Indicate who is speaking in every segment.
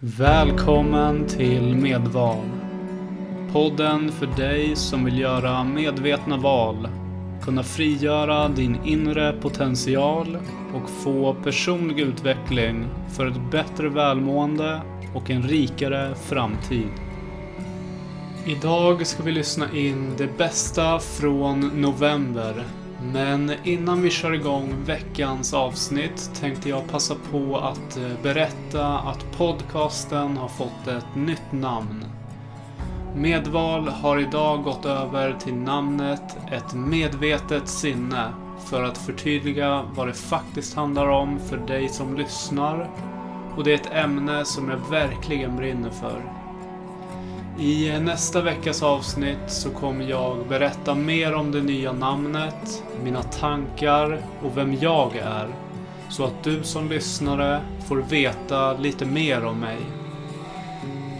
Speaker 1: Välkommen till Medval. Podden för dig som vill göra medvetna val, kunna frigöra din inre potential och få personlig utveckling för ett bättre välmående och en rikare framtid. Idag ska vi lyssna in det bästa från november men innan vi kör igång veckans avsnitt tänkte jag passa på att eh, berätta att podcasten har fått ett nytt namn. Medval har idag gått över till namnet Ett medvetet sinne för att förtydliga vad det faktiskt handlar om för dig som lyssnar och det är ett ämne som jag verkligen brinner för. I nästa veckas avsnitt så kommer jag berätta mer om det nya namnet, mina tankar och vem jag är. Så att du som lyssnare får veta lite mer om mig.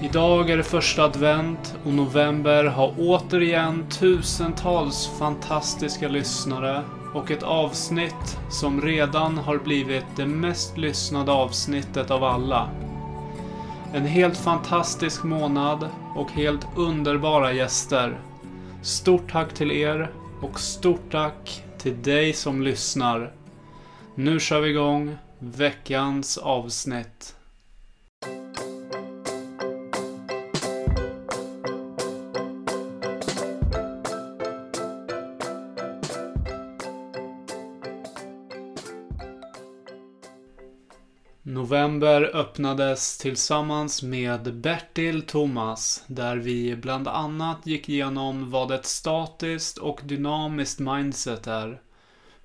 Speaker 1: Idag är det första advent och november har återigen tusentals fantastiska lyssnare och ett avsnitt som redan har blivit det mest lyssnade avsnittet av alla. En helt fantastisk månad och helt underbara gäster. Stort tack till er och stort tack till dig som lyssnar. Nu kör vi igång veckans avsnitt. November öppnades tillsammans med Bertil Thomas där vi bland annat gick igenom vad ett statiskt och dynamiskt mindset är.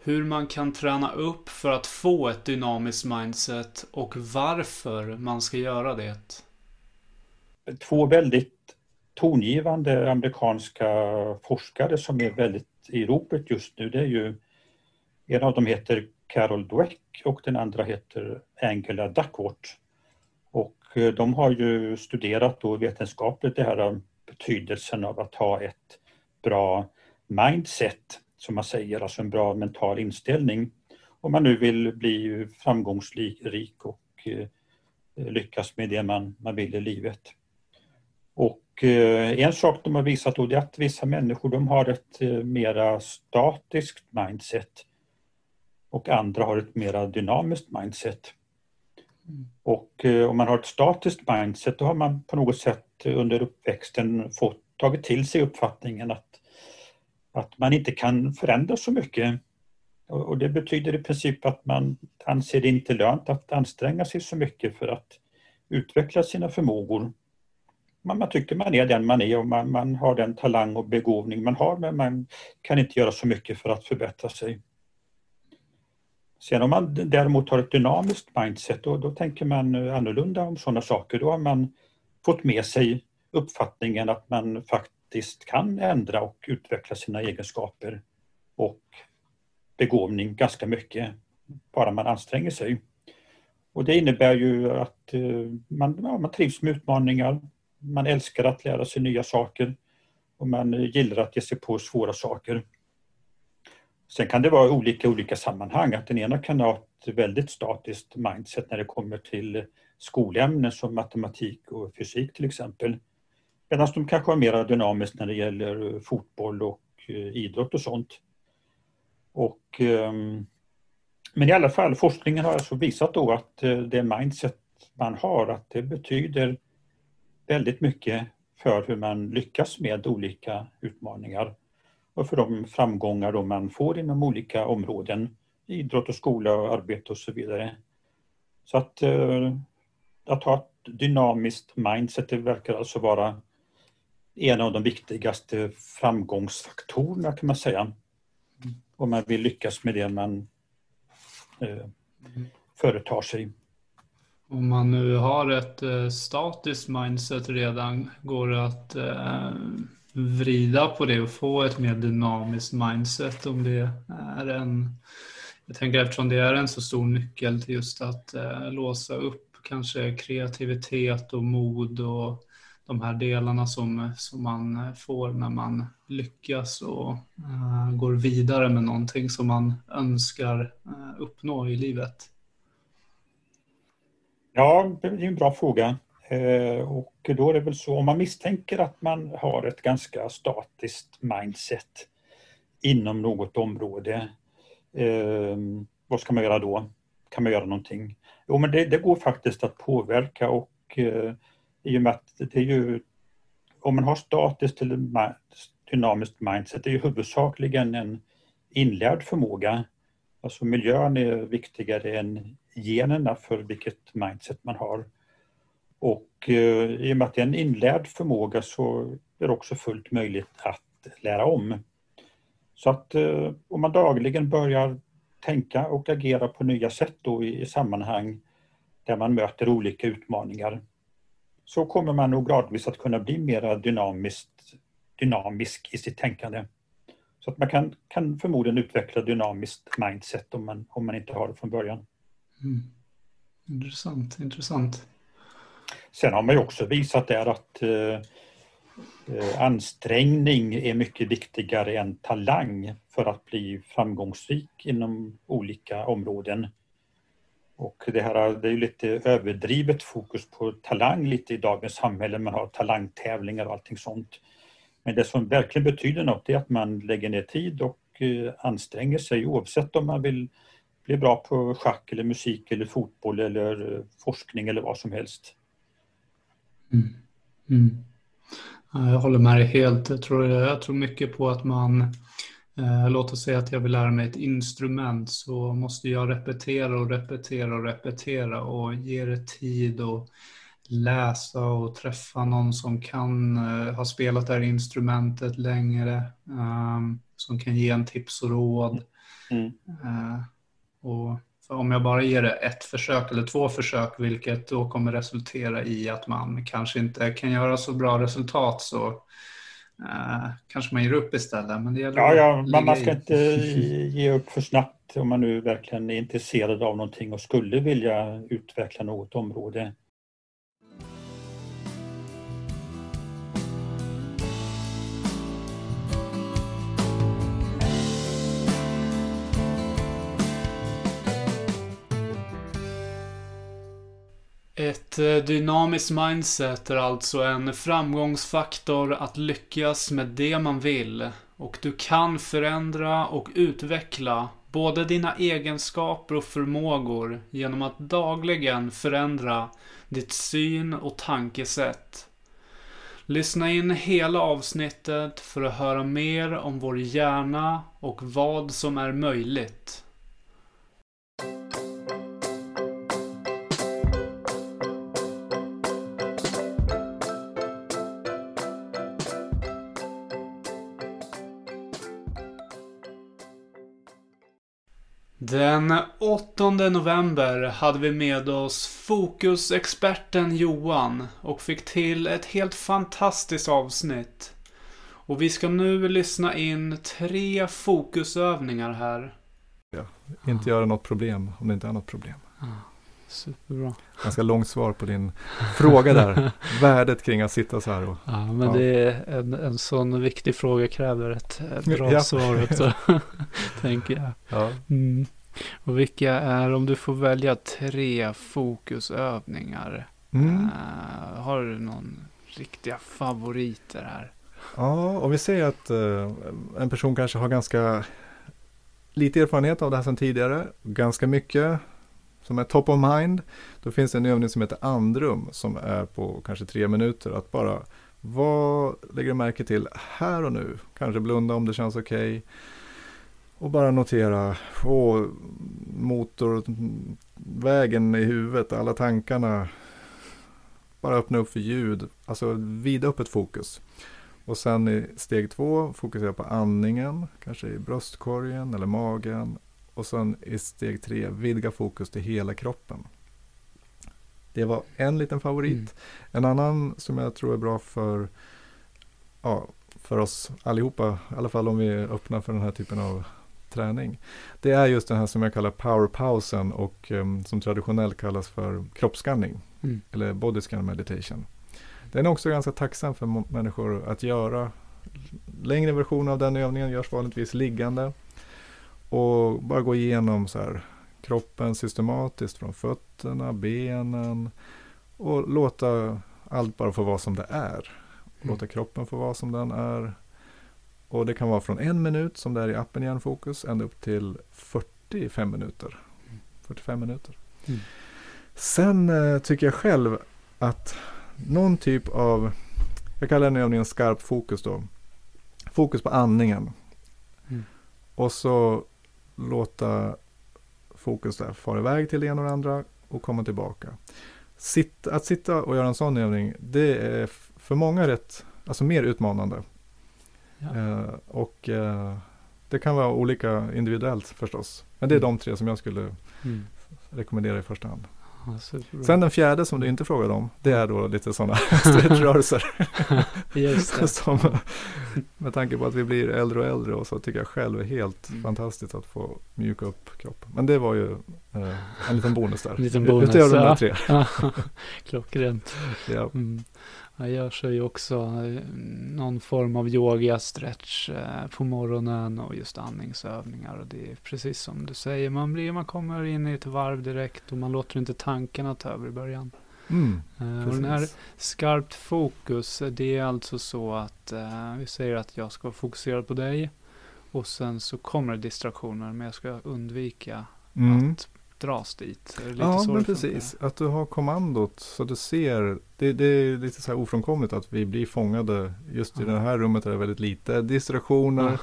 Speaker 1: Hur man kan träna upp för att få ett dynamiskt mindset och varför man ska göra det.
Speaker 2: Två väldigt tongivande amerikanska forskare som är väldigt i ropet just nu det är ju en av dem heter Carol Dweck och den andra heter Angela Duckworth. Och eh, de har ju studerat då vetenskapligt det här eh, betydelsen av att ha ett bra mindset, som man säger, alltså en bra mental inställning. Om man nu vill bli framgångsrik och eh, lyckas med det man, man vill i livet. Och en sak de har visat då är att vissa människor de har ett mera statiskt mindset och andra har ett mera dynamiskt mindset. Mm. Och eh, om man har ett statiskt mindset då har man på något sätt under uppväxten fått tagit till sig uppfattningen att, att man inte kan förändra så mycket. Och det betyder i princip att man anser det inte lönt att anstränga sig så mycket för att utveckla sina förmågor. Man, man tycker man är den man är och man, man har den talang och begåvning man har men man kan inte göra så mycket för att förbättra sig. Sen om man däremot har ett dynamiskt mindset då, då tänker man eh, annorlunda om sådana saker. Då har man fått med sig uppfattningen att man faktiskt kan ändra och utveckla sina egenskaper och begåvning ganska mycket, bara man anstränger sig. Och det innebär ju att eh, man, ja, man trivs med utmaningar, man älskar att lära sig nya saker och man eh, gillar att ge sig på svåra saker. Sen kan det vara olika olika sammanhang, att den ena kan ha ett väldigt statiskt mindset när det kommer till skolämnen som matematik och fysik till exempel. Medan de kanske har mer dynamiskt när det gäller fotboll och eh, idrott och sånt. Och, ehm, men i alla fall, forskningen har alltså visat då att eh, det mindset man har, att det betyder väldigt mycket för hur man lyckas med olika utmaningar och för de framgångar då man får inom olika områden, idrott och skola och arbete och så vidare. Så att, eh, att ha ett dynamiskt mindset, det verkar alltså vara en av de viktigaste framgångsfaktorerna kan man säga. Om man vill lyckas med det man eh, företar sig.
Speaker 1: Om man nu har ett eh, statiskt mindset redan, går det att eh, vrida på det och få ett mer dynamiskt mindset om det är en jag tänker eftersom det är en så stor nyckel till just att eh, låsa upp kanske kreativitet och mod och de här delarna som, som man får när man lyckas och uh, går vidare med någonting som man önskar uh, uppnå i livet?
Speaker 2: Ja, det är en bra fråga. Eh, och då är det väl så, om man misstänker att man har ett ganska statiskt mindset inom något område, eh, vad ska man göra då? Kan man göra någonting? Jo, men det, det går faktiskt att påverka och eh, i och med att det är ju, om man har statiskt eller dynamiskt mindset, det är ju huvudsakligen en inlärd förmåga. Alltså miljön är viktigare än generna för vilket mindset man har. Och eh, i och med att det är en inlärd förmåga så är det också fullt möjligt att lära om. Så att eh, om man dagligen börjar tänka och agera på nya sätt då i, i sammanhang där man möter olika utmaningar så kommer man nog gradvis att kunna bli mer dynamiskt, dynamisk i sitt tänkande. Så att man kan, kan förmodligen utveckla dynamiskt mindset om man, om man inte har det från början.
Speaker 1: Mm. Intressant, intressant.
Speaker 2: Sen har man ju också visat där att eh, eh, ansträngning är mycket viktigare än talang för att bli framgångsrik inom olika områden. Och det här det är ju lite överdrivet fokus på talang lite i dagens samhälle. Man har talangtävlingar och allting sånt. Men det som verkligen betyder något är att man lägger ner tid och eh, anstränger sig oavsett om man vill bli bra på schack eller musik eller fotboll eller eh, forskning eller vad som helst.
Speaker 1: Mm. Mm. Jag håller med dig helt. Jag tror, jag tror mycket på att man, eh, låt oss säga att jag vill lära mig ett instrument så måste jag repetera och repetera och repetera och ge det tid och läsa och träffa någon som kan uh, ha spelat det här instrumentet längre, um, som kan ge en tips och råd. Mm. Och om jag bara ger det ett försök eller två försök, vilket då kommer resultera i att man kanske inte kan göra så bra resultat, så uh, kanske man ger upp istället. Men det
Speaker 2: ja, ja, men man ska i. inte ge upp för snabbt om man nu verkligen är intresserad av någonting och skulle vilja utveckla något område.
Speaker 1: Ett eh, dynamiskt mindset är alltså en framgångsfaktor att lyckas med det man vill. Och du kan förändra och utveckla både dina egenskaper och förmågor genom att dagligen förändra ditt syn och tankesätt. Lyssna in hela avsnittet för att höra mer om vår hjärna och vad som är möjligt. Den 8 november hade vi med oss fokusexperten Johan och fick till ett helt fantastiskt avsnitt. Och vi ska nu lyssna in tre fokusövningar här.
Speaker 3: Ja, inte göra något problem om det inte är något problem.
Speaker 1: Superbra.
Speaker 3: Ganska långt svar på din fråga där. Värdet kring att sitta så här. Och,
Speaker 1: ja, men ja. det är en, en sån viktig fråga kräver ett bra ja. svar också. tänker jag. Ja. Mm. Och vilka är, om du får välja tre fokusövningar. Mm. Uh, har du någon riktiga favoriter här?
Speaker 3: Ja, om vi säger att uh, en person kanske har ganska lite erfarenhet av det här sedan tidigare. Ganska mycket som är top of mind. Då finns det en övning som heter andrum som är på kanske tre minuter. Att bara, vad lägger du märke till här och nu? Kanske blunda om det känns okej. Okay. Och bara notera, åh, motorvägen i huvudet, alla tankarna. Bara öppna upp för ljud, alltså vidöppet fokus. Och sen i steg två fokusera på andningen, kanske i bröstkorgen eller magen. Och sen i steg tre vidga fokus till hela kroppen. Det var en liten favorit. Mm. En annan som jag tror är bra för, ja, för oss allihopa, i alla fall om vi är öppna för den här typen av träning. Det är just den här som jag kallar powerpausen och um, som traditionellt kallas för kroppsskanning. Mm. Eller body scan meditation. Den är också ganska tacksam för människor att göra. Längre versioner av den övningen görs vanligtvis liggande. Och bara gå igenom så här, kroppen systematiskt från fötterna, benen Och låta allt bara få vara som det är.
Speaker 1: Mm.
Speaker 3: Låta kroppen få vara som den är. Och det kan vara från en minut som det är i appen Hjärnfokus ända upp till 45 minuter. 45 minuter.
Speaker 1: Mm.
Speaker 3: Sen eh, tycker jag själv att någon typ av, jag kallar den övningen skarp fokus då. Fokus på andningen.
Speaker 1: Mm.
Speaker 3: Och så låta fokus där fara iväg till det ena och det andra och komma tillbaka. Sitt, att sitta och göra en sån övning, det är för många rätt, alltså mer utmanande.
Speaker 1: Ja.
Speaker 3: Eh, och eh, det kan vara olika individuellt förstås. Men det är
Speaker 1: Mm.
Speaker 3: de tre som jag skulle
Speaker 1: Mm.
Speaker 3: rekommendera i första hand.
Speaker 1: Ja.
Speaker 3: Sen den fjärde som du inte frågade om, det är då lite sådana stretchrörelser. Som, med tanke på att vi blir äldre och äldre och så tycker jag själv är helt
Speaker 1: Mm.
Speaker 3: fantastiskt att få mjuka upp kroppen. Men det var ju eh, en liten bonus där.
Speaker 1: En liten bonus,
Speaker 3: Utöver de där tre.
Speaker 1: Klockrent.
Speaker 3: Ja.
Speaker 1: Mm. Jag kör ju också eh, någon form av yoga, stretch eh, på morgonen och just andningsövningar. Och det är precis som du säger, man, blir, man kommer in i ett varv direkt och man låter inte tankarna ta över i början.
Speaker 3: Mm,
Speaker 1: Eh, och den här skarpt fokus, det är alltså så att vi säger att jag ska fokusera på dig och sen så kommer det distraktioner men jag ska undvika
Speaker 3: Mm.
Speaker 1: att dras dit.
Speaker 3: Ja, men precis. Att du har kommandot så du ser. Det, det är lite så här ofrånkomligt att vi blir fångade. Just i
Speaker 1: Ja.
Speaker 3: det här rummet är det väldigt lite distraktioner.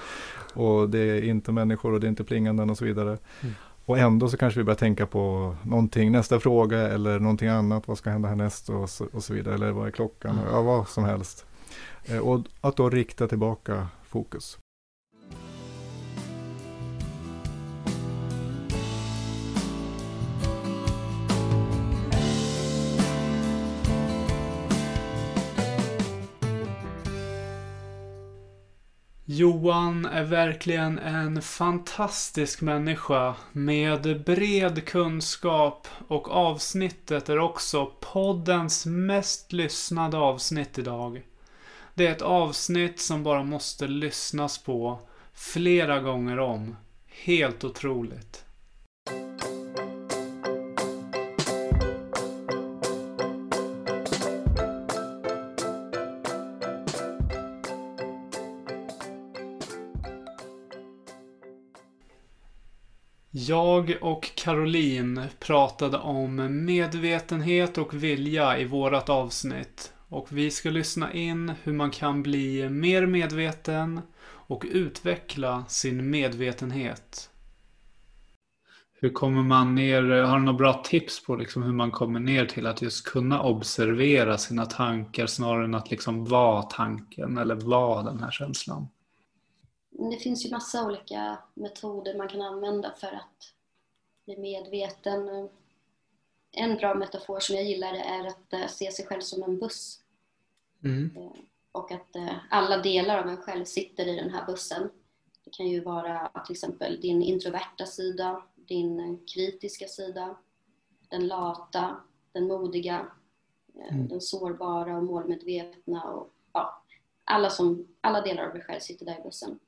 Speaker 3: Och det är inte människor och det är inte plinganden och så vidare.
Speaker 1: Mm.
Speaker 3: Och ändå så kanske vi börjar tänka på någonting, nästa fråga eller någonting annat. Vad ska hända härnäst och så, och så vidare. Eller vad är klockan?
Speaker 1: Mm.
Speaker 3: Ja, vad som helst. Eh, Och att då rikta tillbaka fokus.
Speaker 1: Johan är verkligen en fantastisk människa med bred kunskap och avsnittet är också poddens mest lyssnade avsnitt idag. Det är ett avsnitt som bara måste lyssnas på flera gånger om. Helt otroligt. Jag och Caroline pratade om medvetenhet och vilja i vårat avsnitt. Och vi ska lyssna in hur man kan bli mer medveten och utveckla sin medvetenhet. Hur kommer man ner, har du några bra tips på liksom hur man kommer ner till att just kunna observera sina tankar snarare än att liksom vara tanken eller vara den här känslan?
Speaker 4: Det finns ju massa olika metoder man kan använda för att bli medveten. En bra metafor som jag gillar är att eh, se sig själv som en buss.
Speaker 1: Mm.
Speaker 4: Eh, Och att eh, alla delar av en själv sitter i den här bussen. Det kan ju vara till exempel din introverta sida, din kritiska sida, den lata, den modiga,
Speaker 1: Mm.
Speaker 4: den sårbara och målmedvetna. Och, ja, alla, som, alla delar av dig själv sitter där i bussen.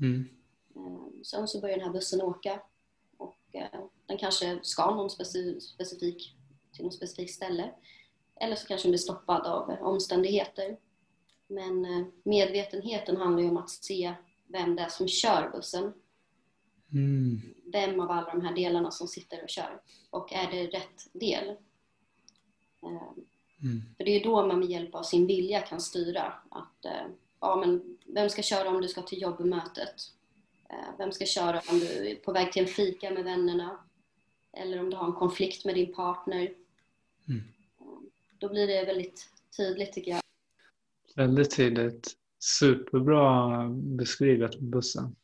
Speaker 1: Mm.
Speaker 4: Eh, Sen så börjar den här bussen åka och eh, den kanske ska någon speci- specifik, till något specifikt ställe. Eller så kanske den blir stoppad av eh, omständigheter. Men medvetenheten handlar ju om att se vem det är som kör bussen.
Speaker 1: Mm.
Speaker 4: Vem av alla de här delarna som sitter och kör. Och är det rätt del?
Speaker 1: Mm.
Speaker 4: För det är ju då man med hjälp av sin vilja kan styra att ja, men vem ska köra om du ska till jobbmötet? Eh, Vem ska köra om du är på väg till en fika med vännerna? Eller om du har en konflikt med din partner?
Speaker 1: Mm.
Speaker 4: Eh, Då blir det väldigt tydligt tycker jag.
Speaker 1: Väldigt tydligt. Superbra beskrivet med bussen.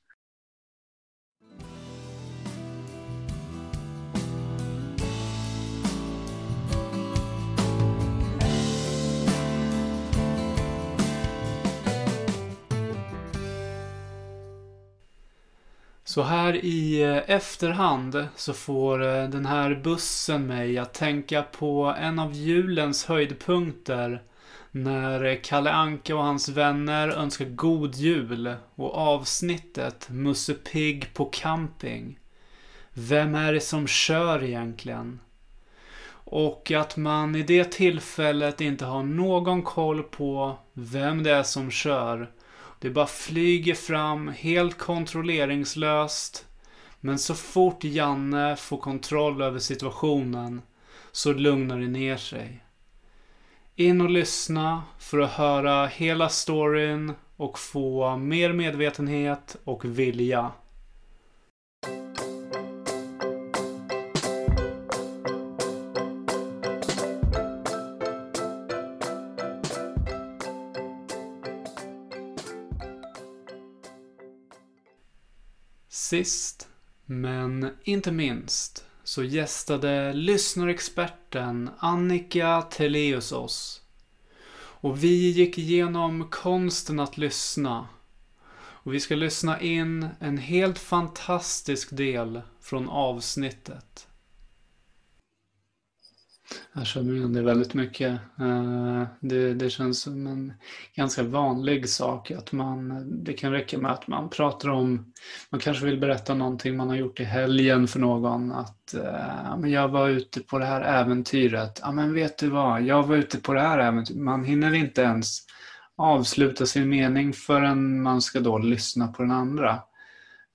Speaker 1: Så här i eh, efterhand så får eh, den här bussen mig att tänka på en av julens höjdpunkter när eh, Kalle Anka och hans vänner önskar god jul och avsnittet Musse Pigg på camping. Vem är det som kör egentligen? Och att man i det tillfället inte har någon koll på vem det är som kör. Det bara flyger fram helt kontrolleringslöst. Men så fort Janne får kontroll över situationen så lugnar det ner sig. In och lyssna för att höra hela storyn och få mer medvetenhet och vilja. Sist, men inte minst, så gästade lyssnarexperten Annika Teleus oss. Och vi gick igenom konsten att lyssna. Och vi ska lyssna in en helt fantastisk del från avsnittet. Jag känner igen det väldigt mycket. Eh, det, det känns som en ganska vanlig sak att man, det kan räcka med att man pratar om, man kanske vill berätta någonting man har gjort i helgen för någon. Att eh, men jag var ute på det här äventyret. Ja men vet du vad, jag var ute på det här äventyret. Man hinner inte ens avsluta sin mening förrän man ska då lyssna på den andra.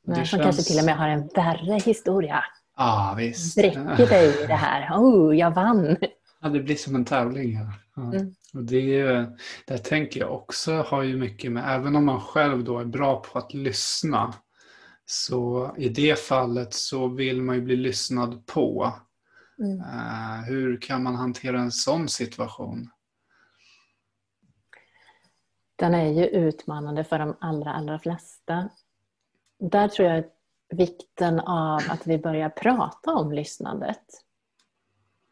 Speaker 5: Nej, det känns... kanske till och med har en värre historia.
Speaker 1: Ah, visst.
Speaker 5: Bräcker dig i det här. Oh, jag vann.
Speaker 1: Ja, det blir som en tävling. Ja. ja. Mm. Och det, det tänker jag också har ju mycket med, även om man själv då är bra på att lyssna, så i det fallet så vill man ju bli lyssnad på. Mm. Uh, hur kan man hantera en sån situation?
Speaker 5: Den är ju utmanande för de allra, allra flesta. Där tror jag vikten av att vi börjar prata om lyssnandet.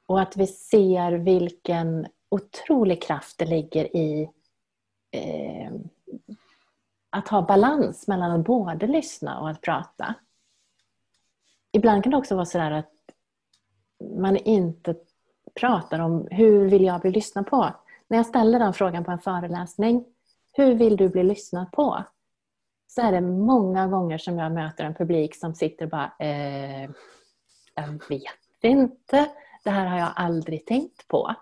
Speaker 5: Och att vi ser vilken otrolig kraft det ligger i eh, att ha balans mellan att både lyssna och att prata. Ibland kan det också vara sådär att man inte pratar om hur vill jag bli lyssnad på? När jag ställer den frågan på en föreläsning, hur vill du bli lyssnad på? Så är det många gånger som jag möter en publik som sitter och bara eh, Jag vet inte. Det här har jag aldrig tänkt på.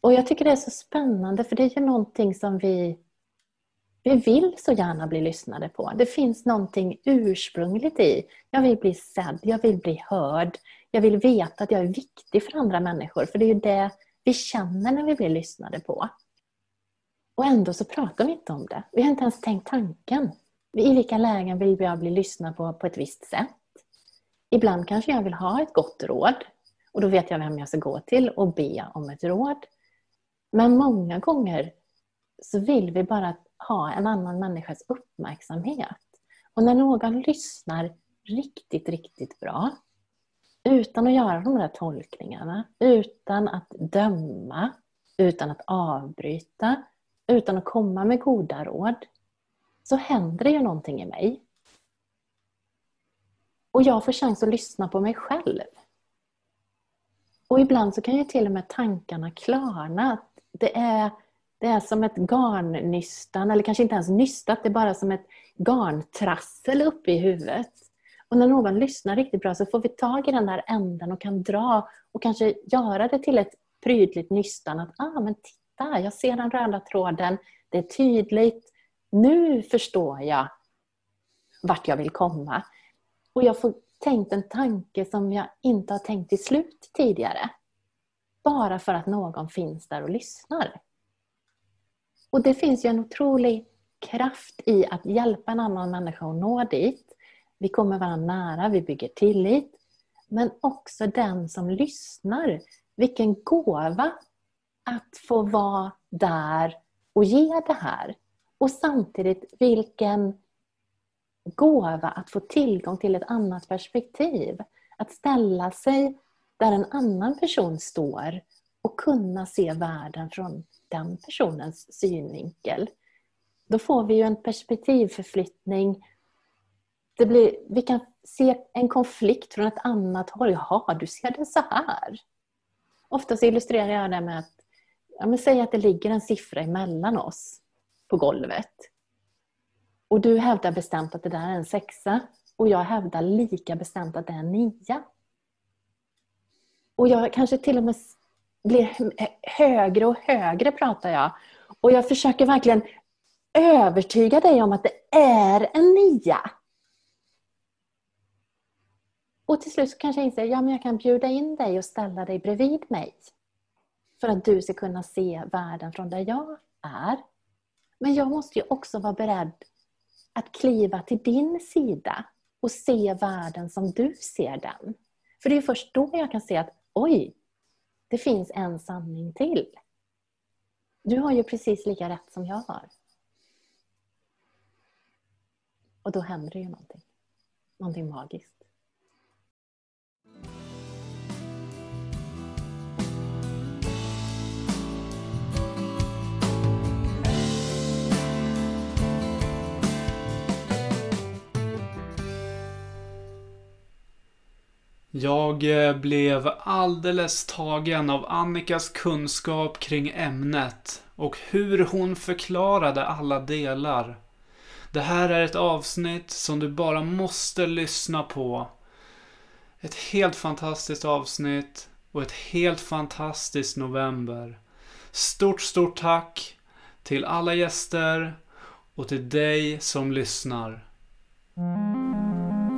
Speaker 5: Och jag tycker det är så spännande för det är ju någonting som vi vi vill så gärna bli lyssnade på. Det finns någonting ursprungligt i. Jag vill bli sedd, jag vill bli hörd. Jag vill veta att jag är viktig för andra människor. För det är ju det vi känner när vi blir lyssnade på. Och ändå så pratar vi inte om det. Vi har inte ens tänkt tanken. I vilka lägen vill jag bli lyssnad på på ett visst sätt? Ibland kanske jag vill ha ett gott råd och då vet jag vem jag ska gå till och be om ett råd. Men många gånger så vill vi bara ha en annan människas uppmärksamhet. Och när någon lyssnar riktigt, riktigt bra utan att göra de där tolkningarna, utan att döma, utan att avbryta, utan att komma med goda råd så händer det ju någonting i mig. Och jag får chans att lyssna på mig själv. Och ibland så kan ju till och med tankarna klarna. Det är, det är som ett garnnystan, eller kanske inte ens nystat, det är bara som ett garntrassel uppe i huvudet. Och när någon lyssnar riktigt bra så får vi tag i den där änden och kan dra och kanske göra det till ett prydligt nystan. Att ah, men där, jag ser den röda tråden, det är tydligt. Nu förstår jag vart jag vill komma. Och jag får tänkt en tanke som jag inte har tänkt till slut tidigare. Bara för att någon finns där och lyssnar. Och det finns ju en otrolig kraft i att hjälpa en annan människa att nå dit. Vi kommer varandra nära, vi bygger tillit. Men också den som lyssnar. Vilken gåva att få vara där och ge det här. Och samtidigt vilken gåva att få tillgång till ett annat perspektiv. Att ställa sig där en annan person står och kunna se världen från den personens synvinkel. Då får vi ju en perspektivförflyttning. Det blir, vi kan se en konflikt från ett annat håll. Jaha, du ser det så här. Oftast illustrerar jag det med att ja, men säg att det ligger en siffra emellan oss på golvet. Och du hävdar bestämt att det där är en sexa och jag hävdar lika bestämt att det är en nia. Och jag kanske till och med blir högre och högre pratar jag. Och jag försöker verkligen övertyga dig om att det är en nia. Och till slut så kanske jag inser, ja men jag kan bjuda in dig och ställa dig bredvid mig. För att du ska kunna se världen från där jag är. Men jag måste ju också vara beredd att kliva till din sida och se världen som du ser den. För det är först då jag kan se att oj, det finns en sanning till. Du har ju precis lika rätt som jag har. Och då händer det ju någonting. Någonting magiskt.
Speaker 1: Jag eh, blev alldeles tagen av Annikas kunskap kring ämnet och hur hon förklarade alla delar. Det här är ett avsnitt som du bara måste lyssna på. Ett helt fantastiskt avsnitt och ett helt fantastiskt november. Stort, stort tack till alla gäster och till dig som lyssnar.